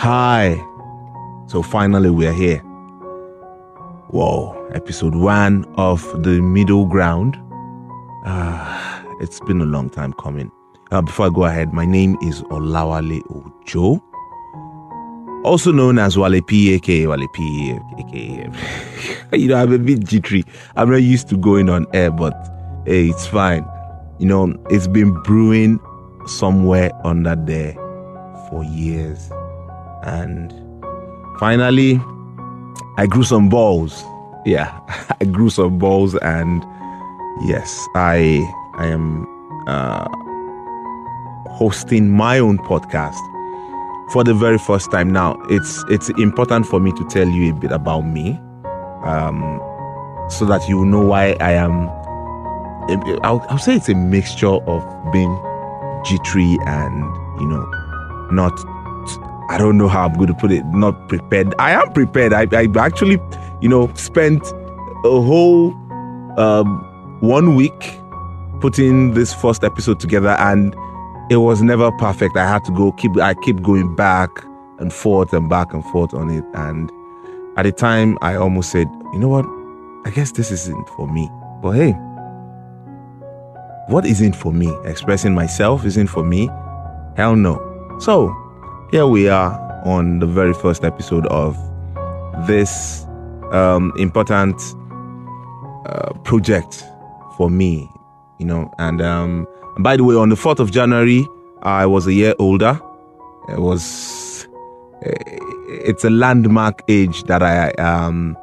Hi. So finally, we're here. Whoa, episode one of The Middle Ground. Uh, it's been a long time coming. Uh, before I go ahead, my name is Olawale Ojo, also known as Wale P, aka Wale P, aka. you know, I'm a bit jittery. I'm not used to going on air, but hey, it's fine. You know, it's been brewing somewhere under there for years. And finally, I grew some balls. Yeah, I grew some balls, and yes, I I am uh, hosting my own podcast for the very first time. Now, it's it's important for me to tell you a bit about me, um, so that you know why I am. I'll, I'll say it's a mixture of being jittery and you know not I don't know how I'm going to put it, not prepared. I am prepared. I, I actually, you know, spent a whole um, one week putting this first episode together and it was never perfect. I had to go keep, I keep going back and forth and back and forth on it. And at the time, I almost said, you know what? I guess this isn't for me. But hey, what isn't for me? Expressing myself isn't for me? Hell no. So, here we are on the very first episode of this um, important uh, project for me, you know. And um, by the way, on the 4th of January, I was a year older. It was, it's a landmark age that I um,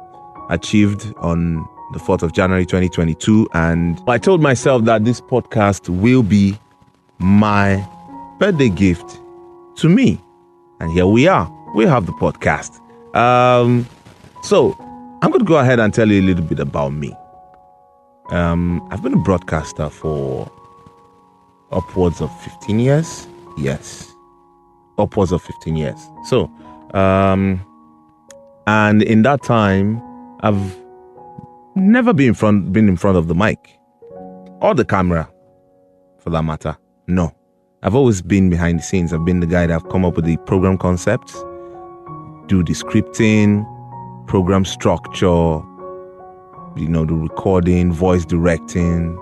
achieved on the 4th of January 2022. And I told myself that this podcast will be my birthday gift to me and here we are. We have the podcast. Um, so I'm going to go ahead and tell you a little bit about me. Um, I've been a broadcaster for upwards of 15 years. Yes, upwards of 15 years. So, um, and in that time, I've never been in front, been in front of the mic or the camera, for that matter. No, I've always been behind the scenes. I've been the guy that have come up with the program concepts, do the scripting, program structure, you know, the recording, voice directing,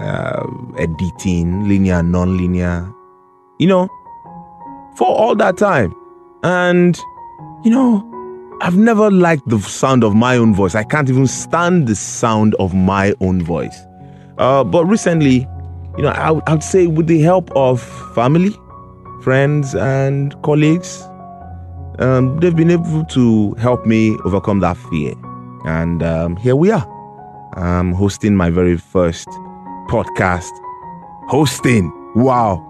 uh, editing, linear, non-linear, you know, for all that time. And, you know, I've never liked the sound of my own voice. I can't even stand the sound of my own voice. Uh, but recently, you know, I, I would say with the help of family, friends, and colleagues, um, they've been able to help me overcome that fear. And um, here we are. I'm hosting my very first podcast. Hosting. Wow.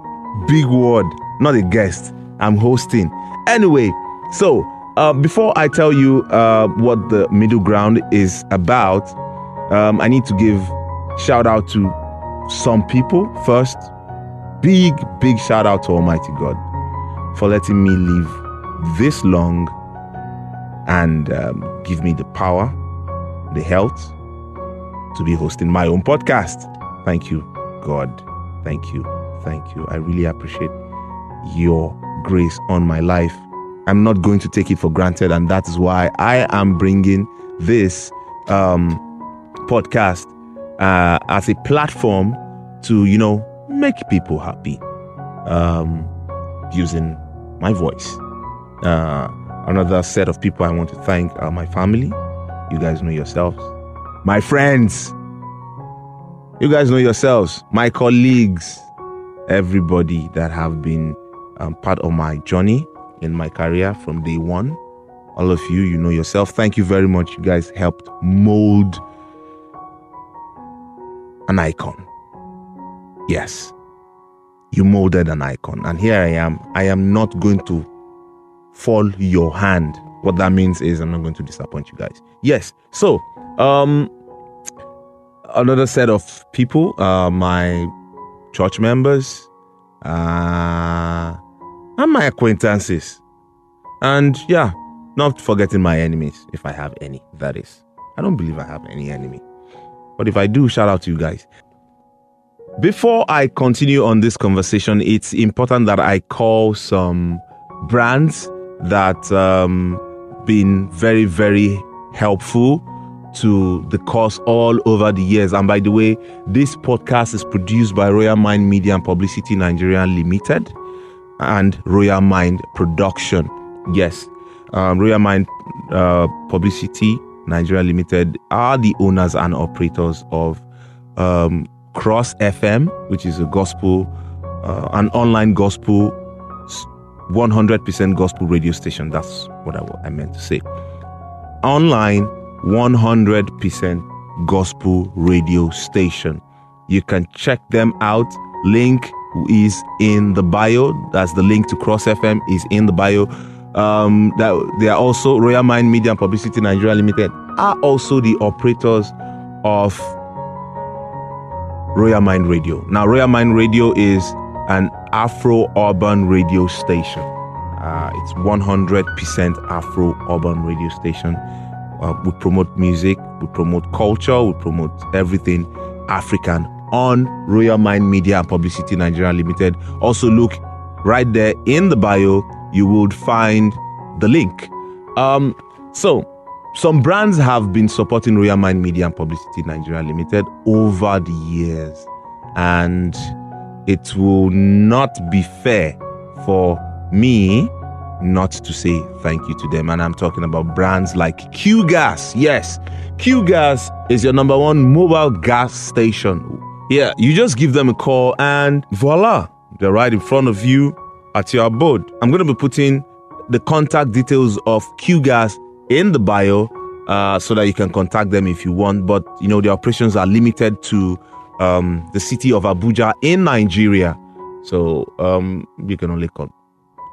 Big word. Not a guest. I'm hosting. Anyway, so uh, before I tell you uh, what the middle ground is about, um, I need to give shout out to some people first. Big, big shout out to Almighty God for letting me live this long and um, give me the power, the health to be hosting my own podcast. Thank you, God. Thank you. Thank you. I really appreciate your grace on my life. I'm not going to take it for granted, and that is why I am bringing this um, podcast uh, as a platform to, you know, make people happy um, using my voice. Uh, another set of people I want to thank are my family. You guys know yourselves. My friends. You guys know yourselves. My colleagues. Everybody that have been um, part of my journey in my career from day one. All of you, you know yourself. Thank you very much. You guys helped mold an icon. Yes, you molded an icon. And here I am. I am not going to fall your hand. What that means is I'm not going to disappoint you guys. Yes. So, um, another set of people, uh, my church members, uh, and my acquaintances. And yeah, not forgetting my enemies, if I have any, that is. I don't believe I have any enemy. But if I do, shout out to you guys. Before I continue on this conversation, it's important that I call some brands that um, been very, very helpful to the cause all over the years. And by the way, this podcast is produced by Royal Mind Media and Publicity Nigeria Limited and Royal Mind Production. Yes, um, Royal Mind uh, Publicity Nigeria Limited are the owners and operators of um, Cross FM, which is a gospel, uh, an online gospel, 100% gospel radio station. That's what I, I meant to say. Online 100% gospel radio station. You can check them out. Link is in the bio. That's the link to Cross FM is in the bio. Um, that they are also Royal Mind Media and Publicity Nigeria Limited are also the operators of Royal Mind Radio. Now, Royal Mind Radio is an Afro urban radio station. Uh, it's 100% Afro urban radio station. Uh, we promote music, we promote culture, we promote everything African on Royal Mind Media and Publicity Nigeria Limited. Also, look right there in the bio, you would find the link. Um, so, some brands have been supporting Royal Mind Media and Publicity Nigeria Limited over the years, and it will not be fair for me not to say thank you to them. And I'm talking about brands like Q Gas. Yes, Q Gas is your number one mobile gas station. Yeah, you just give them a call and voila, they're right in front of you at your abode. I'm going to be putting the contact details of Q Gas in the bio uh, so that you can contact them if you want. But you know, the operations are limited to um, the city of Abuja in Nigeria. So um, you can only con-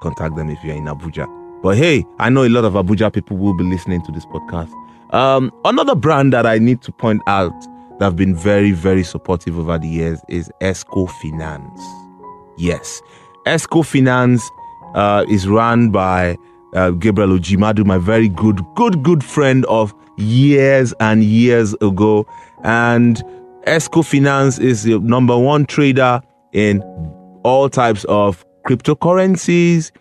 contact them if you're in Abuja. But hey, I know a lot of Abuja people will be listening to this podcast. Um, another brand that I need to point out that have been very, very supportive over the years is Esco Finance. Yes, Esco Finance uh, is run by uh, Gabriel Ojimadu, my very good, good, good friend of years and years ago. And Esco Finance is the number one trader in all types of cryptocurrencies,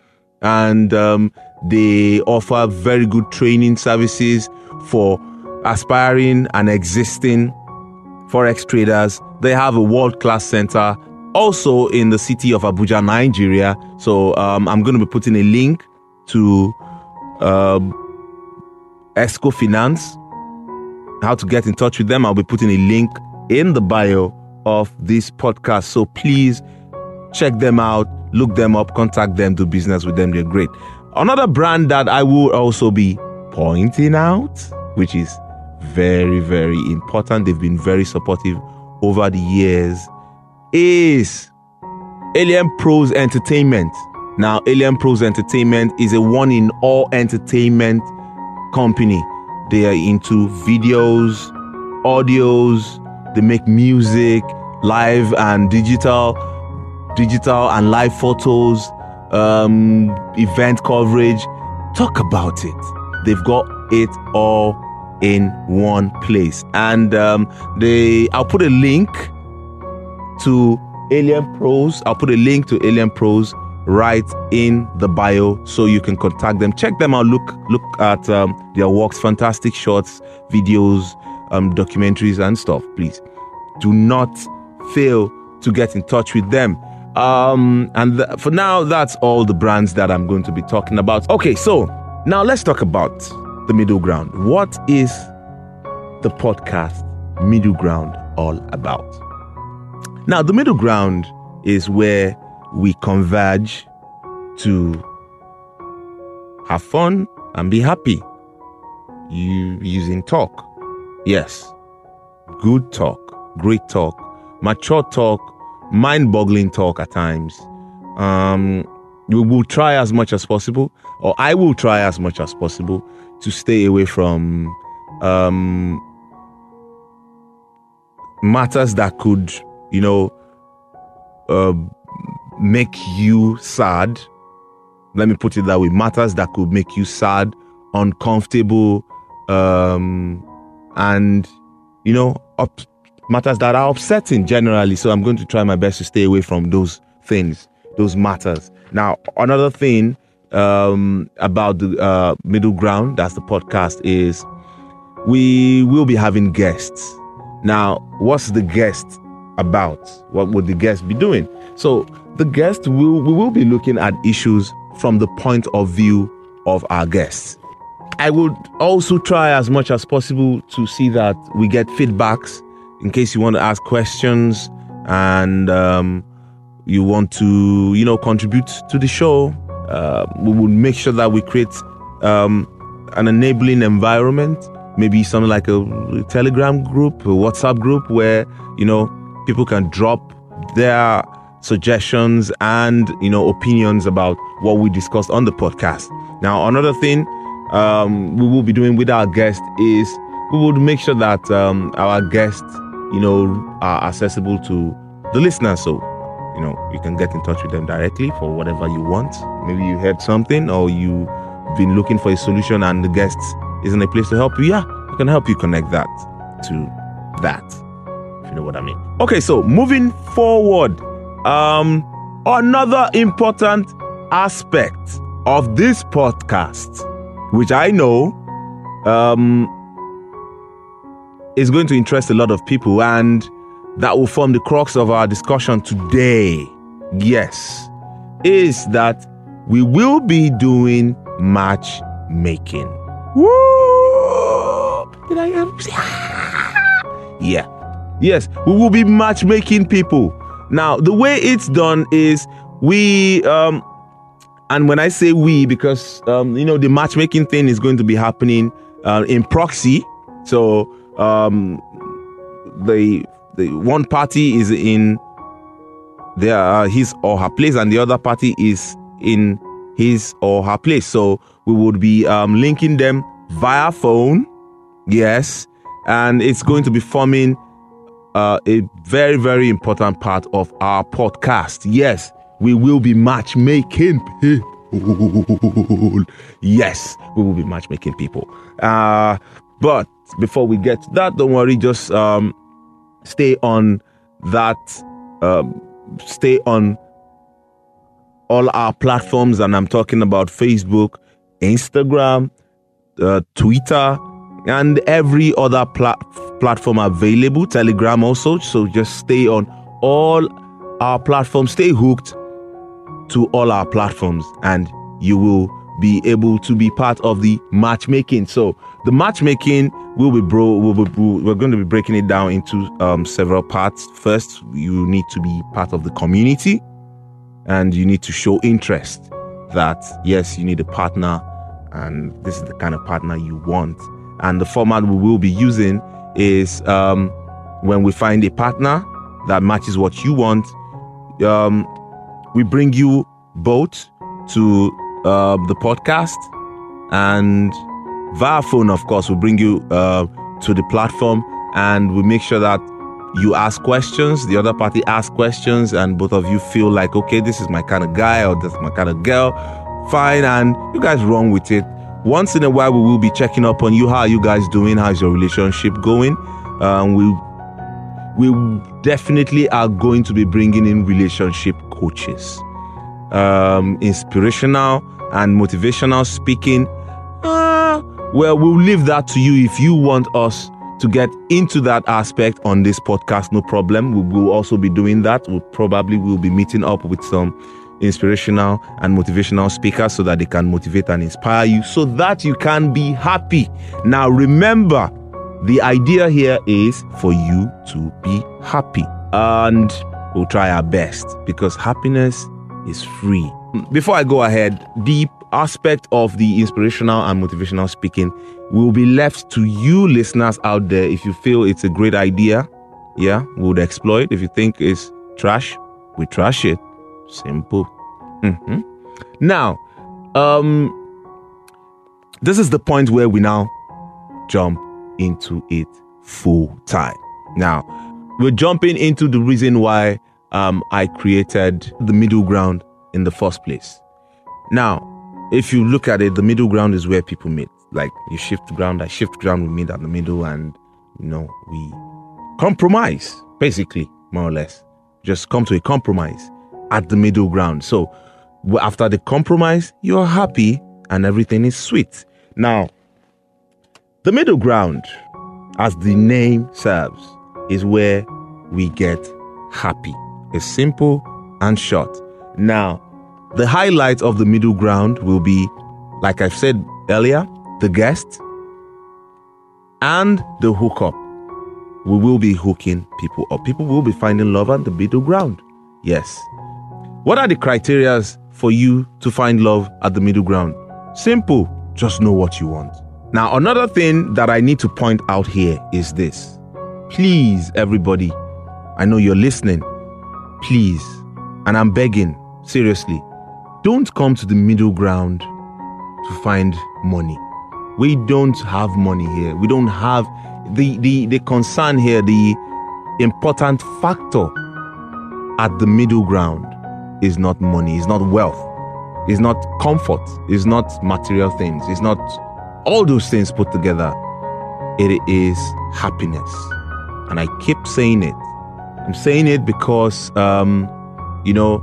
and um, they offer very good training services for aspiring and existing forex traders. They have a world class center also in the city of Abuja, Nigeria. So um, I'm going to be putting a link to uh, Finance, how to get in touch with them. I'll be putting a link in the bio of this podcast. So please check them out, look them up, contact them, do business with them. They're great. Another brand that I will also be pointing out, which is very, very important, they've been very supportive over the years, is Alien Pros Entertainment. Now, Alien Pros Entertainment is a one in all entertainment company. They are into videos, audios, they make music, live and digital digital and live photos, um, event coverage. Talk about it. They've got it all in one place. And um, they, I'll put a link to Alien Pros. I'll put a link to Alien Pros right in the bio so you can contact them. Check them out. Look, look at um, their works, fantastic shorts, videos, um, documentaries, and stuff. Please do not fail to get in touch with them. Um, and th- for now, that's all the brands that I'm going to be talking about. Okay, so now let's talk about the middle ground. What is the podcast middle ground all about? Now, the middle ground is where we converge to have fun and be happy. You using talk. Yes. Good talk, great talk, mature talk, mind boggling talk at times. Um, we will try as much as possible, or I will try as much as possible to stay away from um, matters that could, you know, uh, make you sad. Let me put it that way matters that could make you sad, uncomfortable, um, and, you know, up, matters that are upsetting generally. So I'm going to try my best to stay away from those things, those matters. Now, another thing um, about the uh, middle ground, that's the podcast, is we will be having guests. Now, what's the guest about? What would the guest be doing? So, the guest will we will be looking at issues from the point of view of our guests. I would also try as much as possible to see that we get feedbacks in case you want to ask questions and um, you want to, you know, contribute to the show. Uh, we will make sure that we create um, an enabling environment, maybe something like a Telegram group, a WhatsApp group, where you know people can drop their suggestions and you know opinions about what we discussed on the podcast. Now, another thing um, we will be doing with our guests is we would make sure that um, our guests, you know, are accessible to the listeners. So, you know, you can get in touch with them directly for whatever you want. Maybe you heard something or you've been looking for a solution and the guest isn't a place to help you. Yeah, we can help you connect that to that. You know what I mean. Okay, so moving forward, um, another important aspect of this podcast which I know um, is going to interest a lot of people, and that will form the crux of our discussion today. Yes, is that we will be doing matchmaking. Woo! Did I? Yeah. Yes, we will be matchmaking people. Now, the way it's done is we um, and when I say we, because um, you know the matchmaking thing is going to be happening uh, in proxy, so um, the the one party is in their uh, his or her place, and the other party is in his or her place. So we would be um, linking them via phone, yes, and it's going to be forming uh, a very very important part of our podcast. Yes, we will be matchmaking people. Yes, we will be matchmaking people. Uh, but before we get to that, don't worry, just um, stay on that, um, stay on all our platforms, and I'm talking about Facebook, Instagram, uh, Twitter, and every other pla- platform available, Telegram also. So just stay on all our platforms, stay hooked to all our platforms and you will be able to be part of the matchmaking. So the matchmaking will be bro. Will be, we're going to be breaking it down into um, several parts. First, you need to be part of the community, and you need to show interest. That yes, you need a partner, and this is the kind of partner you want. And the format we will be using is um, when we find a partner that matches what you want. Um, we bring you both to uh, the podcast and via phone, of course, we bring you uh, to the platform and we make sure that you ask questions, the other party asks questions, and both of you feel like, okay, this is my kind of guy or this is my kind of girl. Fine, and you guys run with it. Once in a while, we will be checking up on you. How are you guys doing? How's your relationship going? Um, we we definitely are going to be bringing in relationship coaches, um, inspirational and motivational speaking. Uh, well, we'll leave that to you if you want us to get into that aspect on this podcast. No problem. We will also be doing that. We'll probably will be meeting up with some inspirational and motivational speakers so that they can motivate and inspire you so that you can be happy. Now, remember, the idea here is for you to be happy. And we'll try our best because happiness is free. Before I go ahead, the aspect of the inspirational and motivational speaking will be left to you listeners out there. If you feel it's a great idea, yeah, we would exploit. If you think it's trash, we trash it. Simple. Mm-hmm. Now, um, this is the point where we now jump into it full time. Now, we're jumping into the reason why um, I created the middle ground in the first place. Now, if you look at it, the middle ground is where people meet. Like you shift ground, I shift ground, we meet at the middle, and you know we compromise, basically, more or less. Just come to a compromise at the middle ground. So after the compromise, you're happy and everything is sweet. Now, the middle ground, as the name serves, is where we get happy. It's simple and short. Now, the highlight of the middle ground will be, like I've said earlier, the guest and the hookup. We will be hooking people up. People will be finding love on the middle ground. Yes. What are the criterias for you to find love at the middle ground? Simple. Just know what you want. Now, another thing that I need to point out here is this. Please, everybody, I know you're listening. Please, and I'm begging, seriously, don't come to the middle ground to find money. We don't have money here. We don't have the the the concern here, the important factor at the middle ground is not money, is not wealth, is not comfort, is not material things, is not all those things put together. It is happiness. And I keep saying it. I'm saying it because, um, you know,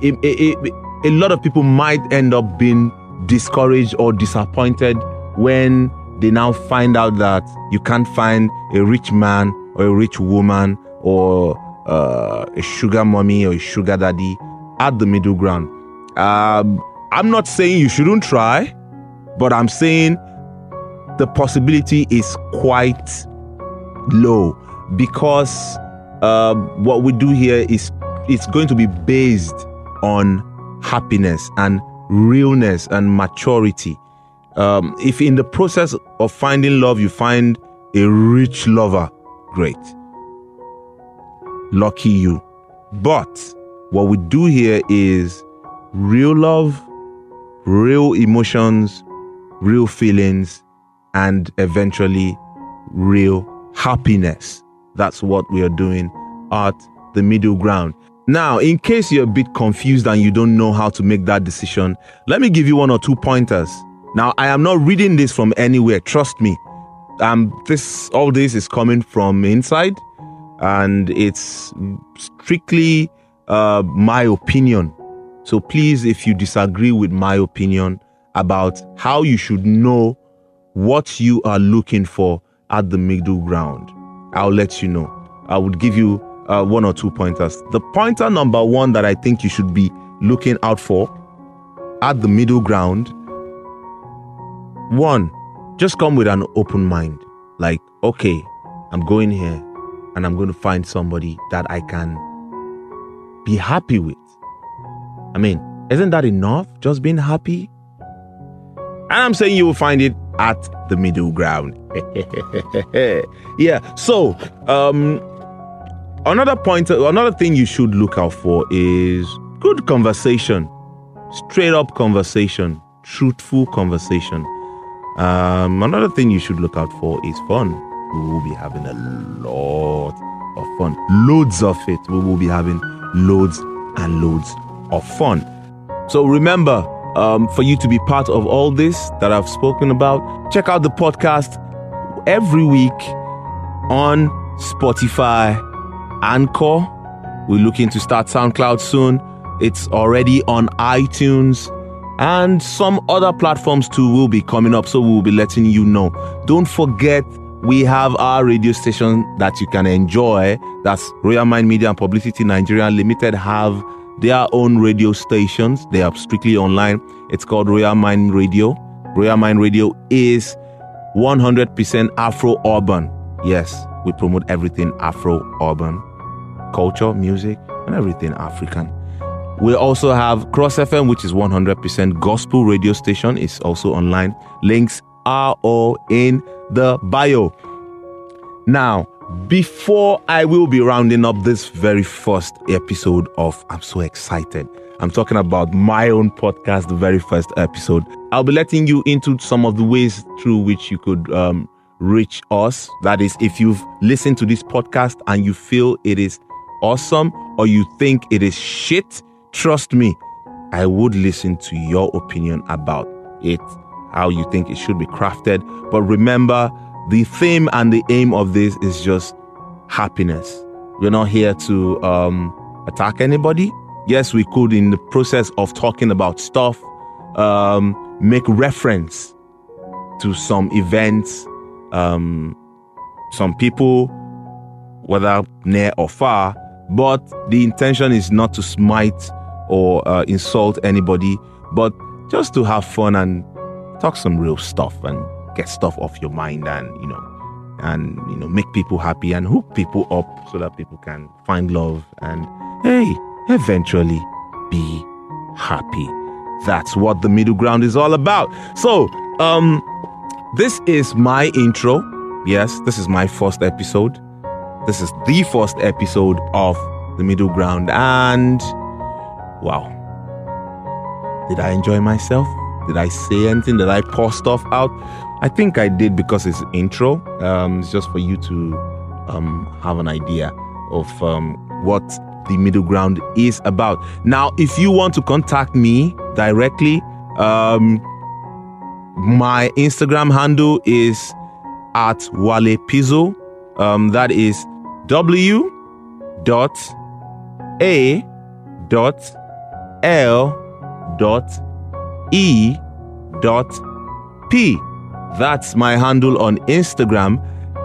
it, it, it, a lot of people might end up being discouraged or disappointed when they now find out that you can't find a rich man or a rich woman or uh, a sugar mommy or a sugar daddy at the middle ground. Um, I'm not saying you shouldn't try, but I'm saying the possibility is quite low because uh, what we do here is it's going to be based on happiness and realness and maturity. Um, if in the process of finding love you find a rich lover, great. Lucky you. But what we do here is real love, real emotions, real feelings, and eventually real happiness. That's what we are doing at the middle ground. Now, in case you're a bit confused and you don't know how to make that decision, let me give you one or two pointers. Now, I am not reading this from anywhere, trust me. Um, this all this is coming from inside, and it's strictly uh, my opinion. So please, if you disagree with my opinion about how you should know what you are looking for at the middle ground, I'll let you know. I would give you uh, one or two pointers. The pointer number one that I think you should be looking out for at the middle ground one, just come with an open mind. Like, okay, I'm going here and I'm going to find somebody that I can be happy with. I mean, isn't that enough? Just being happy? And I'm saying you will find it at the middle ground. yeah. So, um, Another point, another thing you should look out for is good conversation, straight up conversation, truthful conversation. Um, another thing you should look out for is fun. We will be having a lot of fun, loads of it. We will be having loads and loads of fun. So remember, um, for you to be part of all this that I've spoken about, check out the podcast every week on Spotify Anchor. We're looking to start SoundCloud soon. It's already on iTunes and some other platforms too will be coming up, so we'll be letting you know. Don't forget, we have our radio station that you can enjoy. That's Royal Mind Media and Publicity Nigeria Limited have their own radio stations. They are strictly online. It's called Royal Mind Radio. Royal Mind Radio is 100% Afro urban. Yes, we promote everything Afro urban culture, music, and everything African. We also have Cross FM, which is 100% gospel radio station. It's also online. Links are all in the bio. Now, before I will be rounding up this very first episode of I'm so excited. I'm talking about my own podcast, the very first episode. I'll be letting you into some of the ways through which you could um, reach us. That is, if you've listened to this podcast and you feel it is awesome or you think it is shit, trust me, I would listen to your opinion about it, how you think it should be crafted. But remember, the theme and the aim of this is just happiness. We're not here to um, attack anybody. Yes, we could, in the process of talking about stuff, um, make reference to some events, um, some people, whether near or far. But the intention is not to smite or uh, insult anybody, but just to have fun and talk some real stuff and get stuff off your mind and you know and you know make people happy and hook people up so that people can find love and hey eventually be happy. That's what the middle ground is all about. So um this is my intro. Yes this is my first episode. This is the first episode of the middle ground and wow. Did i enjoy myself did i say anything did i pour stuff out I think I did because it's intro. Um, it's just for you to um, have an idea of um, what the middle ground is about. Now, if you want to contact me directly, um, my Instagram handle is at Wale Pizzo. Um, that is W dot A dot L dot E dot P. That's my handle on Instagram.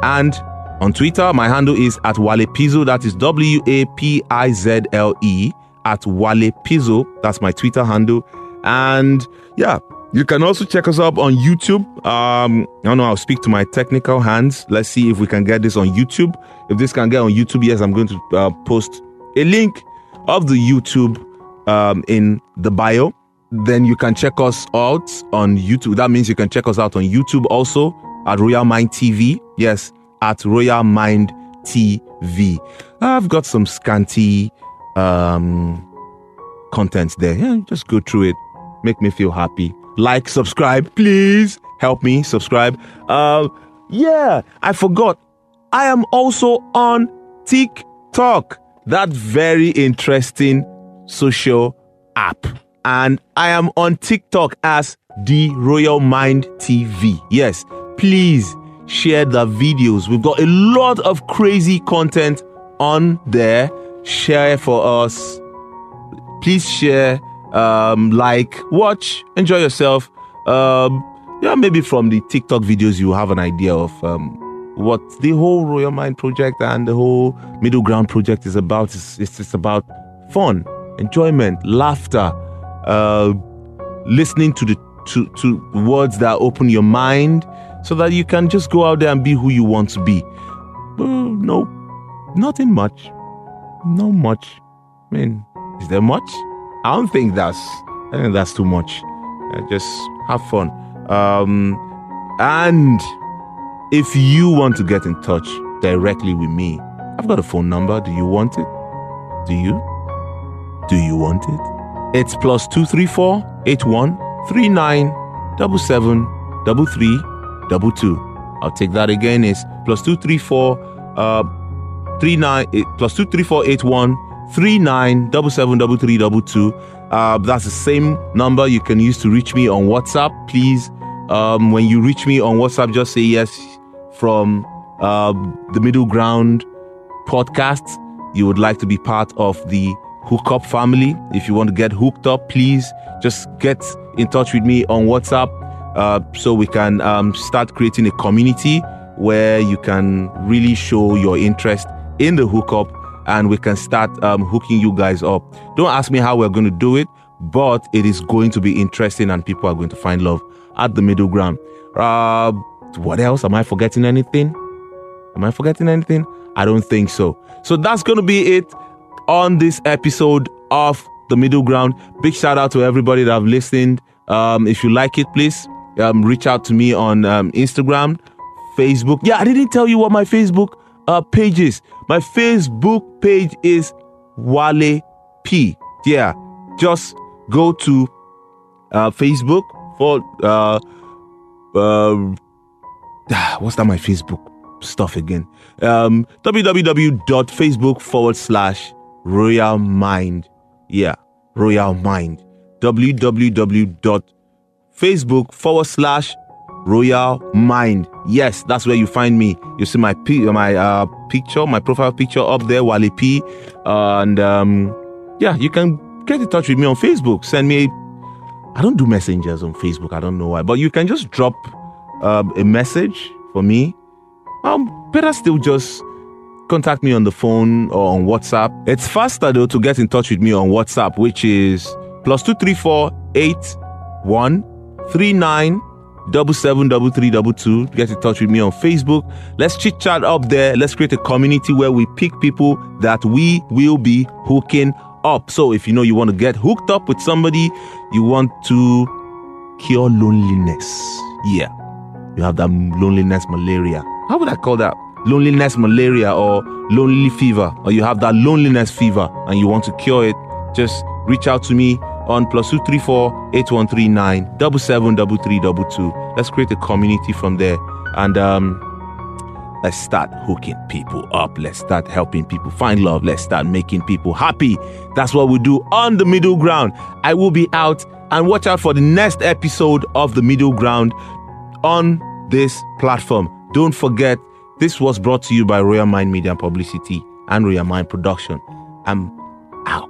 And on Twitter, my handle is at Wale Pizzo. That is W A P I Z L E at Wale Pizzo. That's my Twitter handle. And yeah, you can also check us up on YouTube. Um, I don't know, I'll speak to my technical hands. Let's see if we can get this on YouTube. If this can get on YouTube, yes, I'm going to uh, post a link of the YouTube um, in the bio then you can check us out on YouTube. That means you can check us out on YouTube also at Royal Mind TV. Yes, at Royal Mind TV. I've got some scanty um, content there. Yeah, just go through it. Make me feel happy. Like, subscribe, please. Help me subscribe. Uh, yeah, I forgot. I am also on TikTok. That very interesting social app and I am on TikTok as the Royal Mind TV. Yes, please share the videos. We've got a lot of crazy content on there. Share for us. Please share, um, like, watch, enjoy yourself. Um, yeah, maybe from the TikTok videos you have an idea of um, what the whole Royal Mind project and the whole Middle Ground project is about. It's, it's, it's about fun, enjoyment, laughter uh, listening to the to, to words that open your mind so that you can just go out there and be who you want to be. Uh, no, nothing much. No much. I mean, is there much? I don't think that's. I think that's too much. Uh, just have fun. Um, and if you want to get in touch directly with me, I've got a phone number. Do you want it? Do you? Do you want it? It's plus 234 81 39 77 33 22. I'll take that again. It's plus 234 uh, 39 eh, plus 234 81 39 77 Uh, that's the same number you can use to reach me on WhatsApp. Please, um, when you reach me on WhatsApp, just say yes from uh, the Middle Ground podcast. You would like to be part of the hookup family. If you want to get hooked up, please just get in touch with me on WhatsApp uh, so we can um, start creating a community where you can really show your interest in the hookup and we can start um, hooking you guys up. Don't ask me how we're going to do it, but it is going to be interesting and people are going to find love at the middle ground. Uh, what else? Am I forgetting anything? Am I forgetting anything? I don't think so. So that's going to be it on this episode of The Middle Ground. Big shout out to everybody that have listened. Um, if you like it, please um, reach out to me on um, Instagram, Facebook. Yeah, I didn't tell you what my Facebook uh, page is. My Facebook page is Wale P. Yeah, just go to uh, Facebook for uh, uh, what's that? My Facebook stuff again. Um, www.facebook forward slash Royal Mind. Yeah, Royal Mind. www.facebook forward slash Royal Mind. Yes, that's where you find me. You see my my uh, picture, my profile picture up there, Wale P. Uh, and um, yeah, you can get in touch with me on Facebook. Send me. I don't do messengers on Facebook. I don't know why, but you can just drop uh, a message for me. Um, better still, just contact me on the phone or on WhatsApp. It's faster though to get in touch with me on WhatsApp, which is plus two three four eight one three nine double seven double three double two. Get in touch with me on Facebook. Let's chit chat up there. Let's create a community where we pick people that we will be hooking up. So if you know you want to get hooked up with somebody, you want to cure loneliness. Yeah. You have that loneliness malaria. How would I call that? Loneliness malaria or lonely fever, or you have that loneliness fever and you want to cure it, just reach out to me on plus two three four eight one three nine double seven double three double two. Let's create a community from there and um let's start hooking people up. Let's start helping people find love. Let's start making people happy. That's what we do on the middle ground. I will be out and watch out for the next episode of the middle ground on this platform. Don't forget, this was brought to you by Royal Mind Media and Publicity and Royal Mind Production. I'm out.